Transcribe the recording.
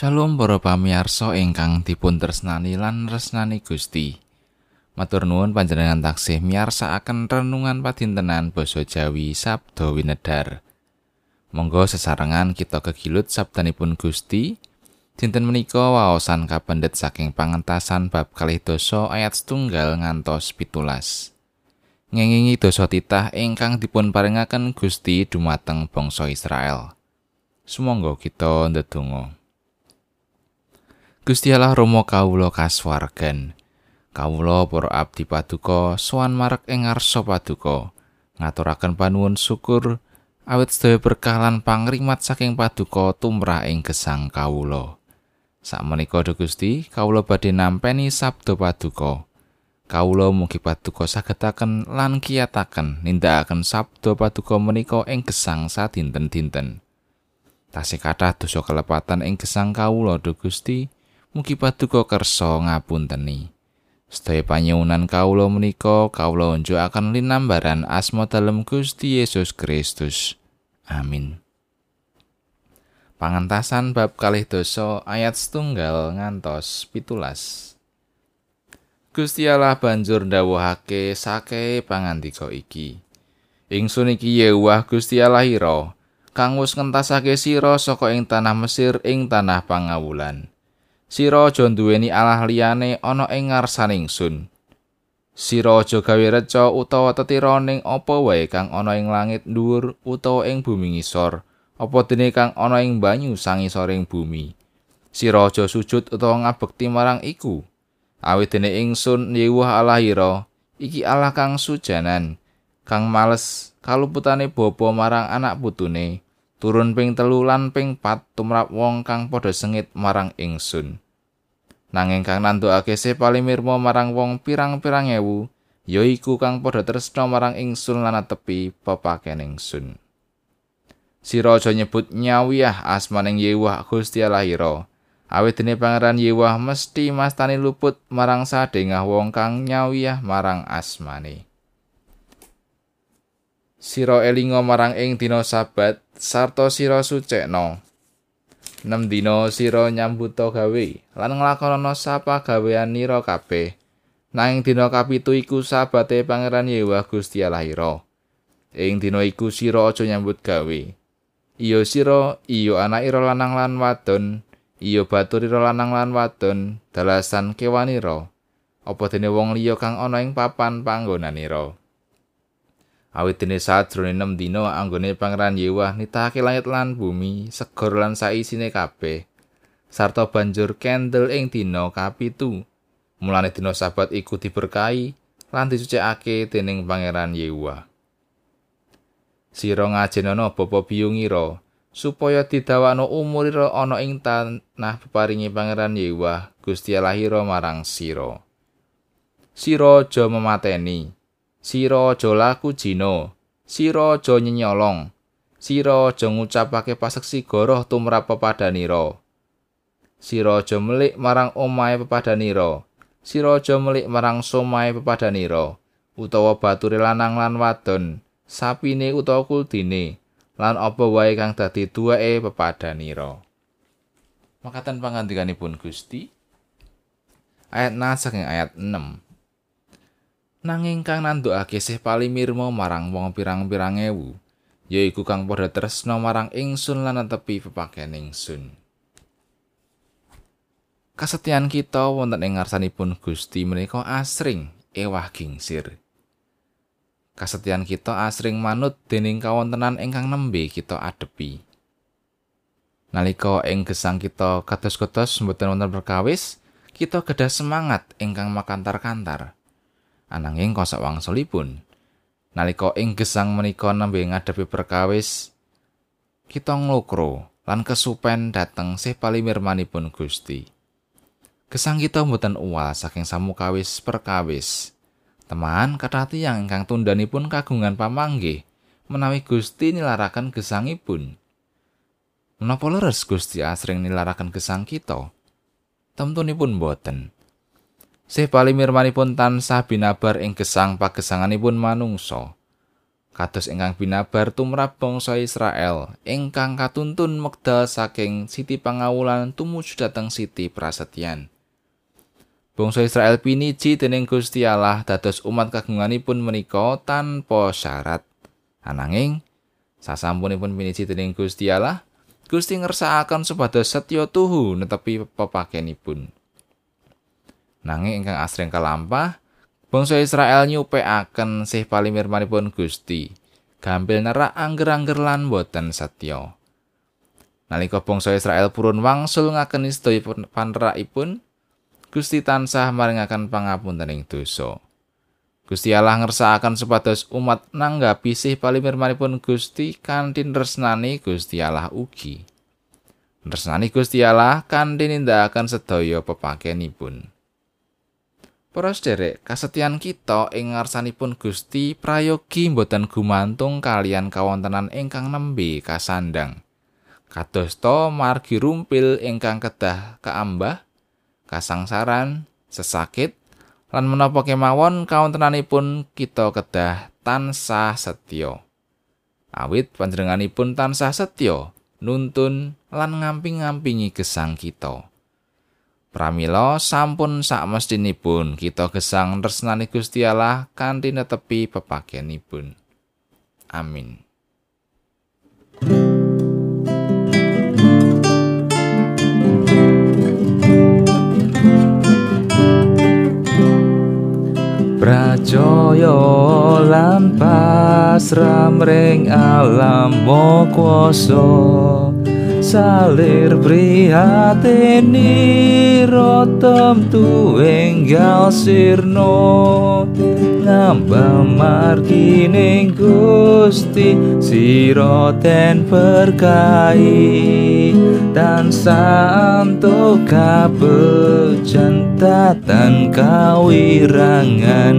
Shalom para pamirsa ingkang dipun tresnani lan resnani Gusti. Matur nuwun panjenengan taksih miyarsakaken renungan padintenan basa Jawi Sabda Winedar. Monggo sesarengan kita kegilut sabdanipun Gusti. Dinten menika waosan kapendet saking pangentasan bab kalih dosa ayat setunggal ngantos pitulas. Ngengingi dosa titah ingkang dipun paringaken Gusti dumateng bangsa Israel. Sumangga kita ndedonga. Gusti Allah Rama kawula kasuwargan. Kawula para abdi paduka sowan marek ing ngarsa paduka. Ngaturaken panuwun syukur awit sedaya berkah lan pangrimat saking paduka tumrah ing gesang kawula. Sakmenika Gusti, kawula badhe nampeni sabda paduka. Kawula mugi paduka sagetaken lan kiyataken nindakaken sabda paduka menika ing gesang sadinten-dinten. Tasih kathah dosa kelepatan ing gesang kawula Gusti. Mugi paduka kersa ngapunteni. Sedaya panyuwunan kawula menika kawula unjukaken linambaran asma dalem Gusti Yesus Kristus. Amin. Pangentasan bab kalih dosa ayat setunggal ngantos pitulas. Gusti Allah banjur ndawuhake sake pangandika iki. Ingsun iki Yewah Gusti Allah ira, kang wis ngentasake sira saka ing tanah Mesir ing tanah pangawulan. Sira aja nduweni Allah liyane ana ing ngarsaning sun. Sira aja gawe reca utawa tetira ning apa wae kang ana ing langit dhuwur utawa ing bumi ngisor, apa dene kang ana ing banyu sangisoring bumi. Sira aja sujud utawa ngabekti marang iku. Awit dene ingsun Yewah Allah ira, iki Allah kang sujanan, kang males kaluputane bapa marang anak putune. Turun ping telu lan ping pat tumrap wong kang padha sengit marang ingsun. Nanging kang nandukake se palimirmo marang wong pirang-pirang ewu, ya iku kang padha tresna marang ingsun lan tepi pepaken ingsun. Sira aja nyebut nyawiyah asmaning Yewah Gusti Allah ira. Awit dene pangeran Yewah mesti mastani luput marang sadengah wong kang nyawiyah marang asmane. Sira elinga marang ing dina sabat sarta sira sucekno. Nem dina sira nyambuta gawe lan nglakonana sapa gawean nira kabeh. Nanging dina kapitu iku sabate Pangeran Yewah Gusti Allah ira. Ing dina iku sira aja nyambut gawe. Iyo sira, iyo anak ira lanang lan wadon, iyo batur ira lanang lan wadon, dalasan kewanira. Apa dene wong liya kang ana ing papan panggonanira. Awit dene sadrone 6 dina anggone pangeran Yewah nitahake langit lan bumi segor lan saisine kabeh. Sarta banjur kendel ing dina kapitu. Mulane dina sabat iku diberkahi lan disucikake dening pangeran Yewah. Sira ngajenono bapa biyungira supaya didawakno umurira ana ing tanah peparingi pangeran Yewah Gusti Allah marang sira. Sira aja memateni Sira aja laku jina, sira aja nyenyolong, sira aja ngucapake paseksi goroh tumrap pepadanira. Sira aja melik marang omahe pepadanira, sira aja melik marang somahe pepadanira, utawa bature lanang lan wadon, sapine utawa kuldine, lan apa wae kang dadi duweke pepadanira. Makatan pangandikanipun Gusti ayat 6 saking ayat 6. Nanging kang nandukake sih palimirmo marang wong pirang-pirang ewu yaiku kang padha tresna marang ingsun lan tepi pepaken ingsun. Kasetyan kita wonten ing ngarsanipun Gusti menika asring ewah gingsir. Kasetyan kita asring manut dening kawontenan ingkang nembe kita adepi. Nalika ing gesang kita kados-kados mboten wonten perkawis kita gadah semangat ingkang makantar-kantar ananging kosok wangsulipun. Nalika ing gesang menika nembe ngadepi perkawis, kita nglokro lan kesupen dateng sih palimirmanipun Gusti. Gesang kita mboten uwal saking samukawis perkawis. Teman kata tiyang ingkang tundanipun kagungan pamanggih menawi Gusti nilaraken gesangipun. Menapa leres Gusti asring nilaraken gesang kita? Temtunipun boten. Sih palimirmanipun tansah binabar ing gesang pagesanganipun manungsa. kados ingkang binabar tumrap bangsa Israel ingkang katuntun mekdal saking siti pangawulan tumuju dhateng siti prasetyan. Bangsa Israel piniji dening Gusti Allah dados umat kagunganipun menika tanpa syarat. Ananging sasampunipun piniji dening Gusti Allah, Gusti ngersakaken supados setya tuhu netepi pepakenipun. Nanging ingkang asring kalampah, Bangsa Israel nyupekaken sih palimirmanipun Gusti. Gampil nerak angger-angger lan boten setya. Nalika bangsa Israel purun wangsul ngakeni sedaya panerakipun, Gusti tansah maringaken pangapuntening dosa. Gusti Allah ngersakaken supados umat nanggapi sih palimirmanipun Gusti kanthi tresnani Gusti Allah ugi. Tresnani Gusti Allah kanthi nindakaken sedaya pepakenipun. Para sederek, kasetyan kita ing ngarsanipun Gusti prayogi boten gumantung kalian kawontenan ingkang nembe kasandang. Kadosta margi rumpil ingkang kedah kaambah, kasangsaran, sesakit, lan menapa kemawon kawontenanipun kita kedah tansah setya. Awit panjenenganipun tansah setya, nuntun lan ngamping-ngampingi gesang kita. Pramila sampun sakmestinipun kita gesang tresnani Gusti Allah kanthi netepi pepakenipun. Amin. Prajaya lan pasram ring alam mo kuasa. Salir prihateni rotom tu enggal sirno. Ngamba margine gusti siro ten berkahi. Dan santo kabejan tatan kawirangan